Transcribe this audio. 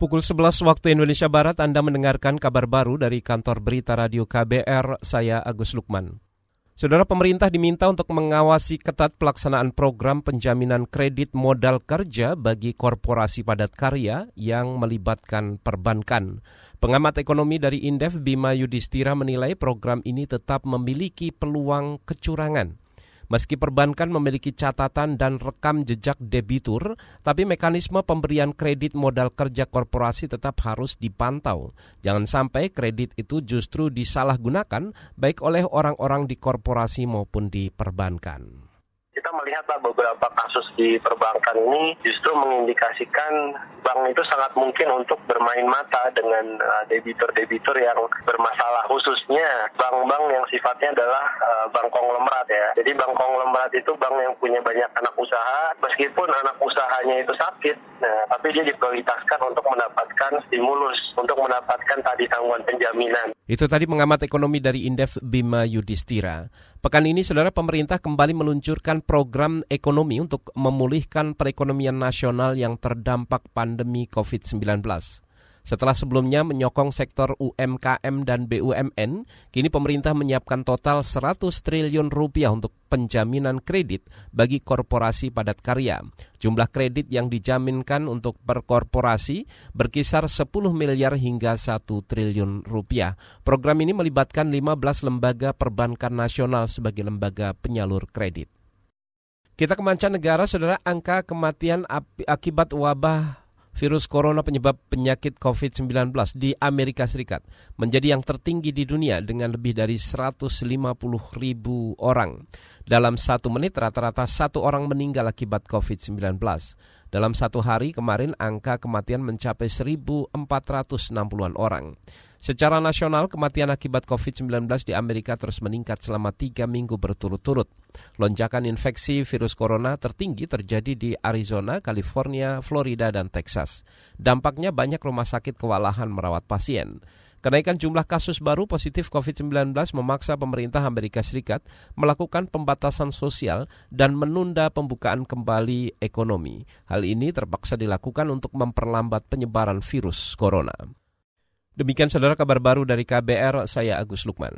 Pukul 11 waktu Indonesia Barat Anda mendengarkan kabar baru dari kantor berita radio KBR, saya Agus Lukman. Saudara pemerintah diminta untuk mengawasi ketat pelaksanaan program penjaminan kredit modal kerja bagi korporasi padat karya yang melibatkan perbankan. Pengamat ekonomi dari Indef Bima Yudhistira menilai program ini tetap memiliki peluang kecurangan. Meski perbankan memiliki catatan dan rekam jejak debitur, tapi mekanisme pemberian kredit modal kerja korporasi tetap harus dipantau. Jangan sampai kredit itu justru disalahgunakan baik oleh orang-orang di korporasi maupun di perbankan kita melihatlah beberapa kasus di perbankan ini justru mengindikasikan bank itu sangat mungkin untuk bermain mata dengan uh, debitur-debitur yang bermasalah khususnya bank-bank yang sifatnya adalah uh, bank konglomerat ya. Jadi bank konglomerat itu bank yang punya banyak anak usaha meskipun anak usahanya itu sakit, nah, tapi dia diprioritaskan untuk mendapatkan stimulus, untuk mendapatkan tadi tanggungan penjaminan. Itu tadi pengamat ekonomi dari Indef Bima Yudhistira. Pekan ini, saudara pemerintah kembali meluncurkan program ekonomi untuk memulihkan perekonomian nasional yang terdampak pandemi COVID-19. Setelah sebelumnya menyokong sektor UMKM dan BUMN, kini pemerintah menyiapkan total 100 triliun rupiah untuk penjaminan kredit bagi korporasi padat karya. Jumlah kredit yang dijaminkan untuk perkorporasi berkisar 10 miliar hingga 1 triliun rupiah. Program ini melibatkan 15 lembaga perbankan nasional sebagai lembaga penyalur kredit. Kita ke mancanegara, saudara, angka kematian akibat wabah virus corona penyebab penyakit COVID-19 di Amerika Serikat menjadi yang tertinggi di dunia dengan lebih dari 150 ribu orang. Dalam satu menit rata-rata satu orang meninggal akibat COVID-19. Dalam satu hari kemarin angka kematian mencapai 1.460-an orang. Secara nasional, kematian akibat COVID-19 di Amerika terus meningkat selama tiga minggu berturut-turut. Lonjakan infeksi virus corona tertinggi terjadi di Arizona, California, Florida, dan Texas. Dampaknya banyak rumah sakit kewalahan merawat pasien. Kenaikan jumlah kasus baru positif COVID-19 memaksa pemerintah Amerika Serikat melakukan pembatasan sosial dan menunda pembukaan kembali ekonomi. Hal ini terpaksa dilakukan untuk memperlambat penyebaran virus corona. Demikian saudara kabar baru dari KBR, saya Agus Lukman.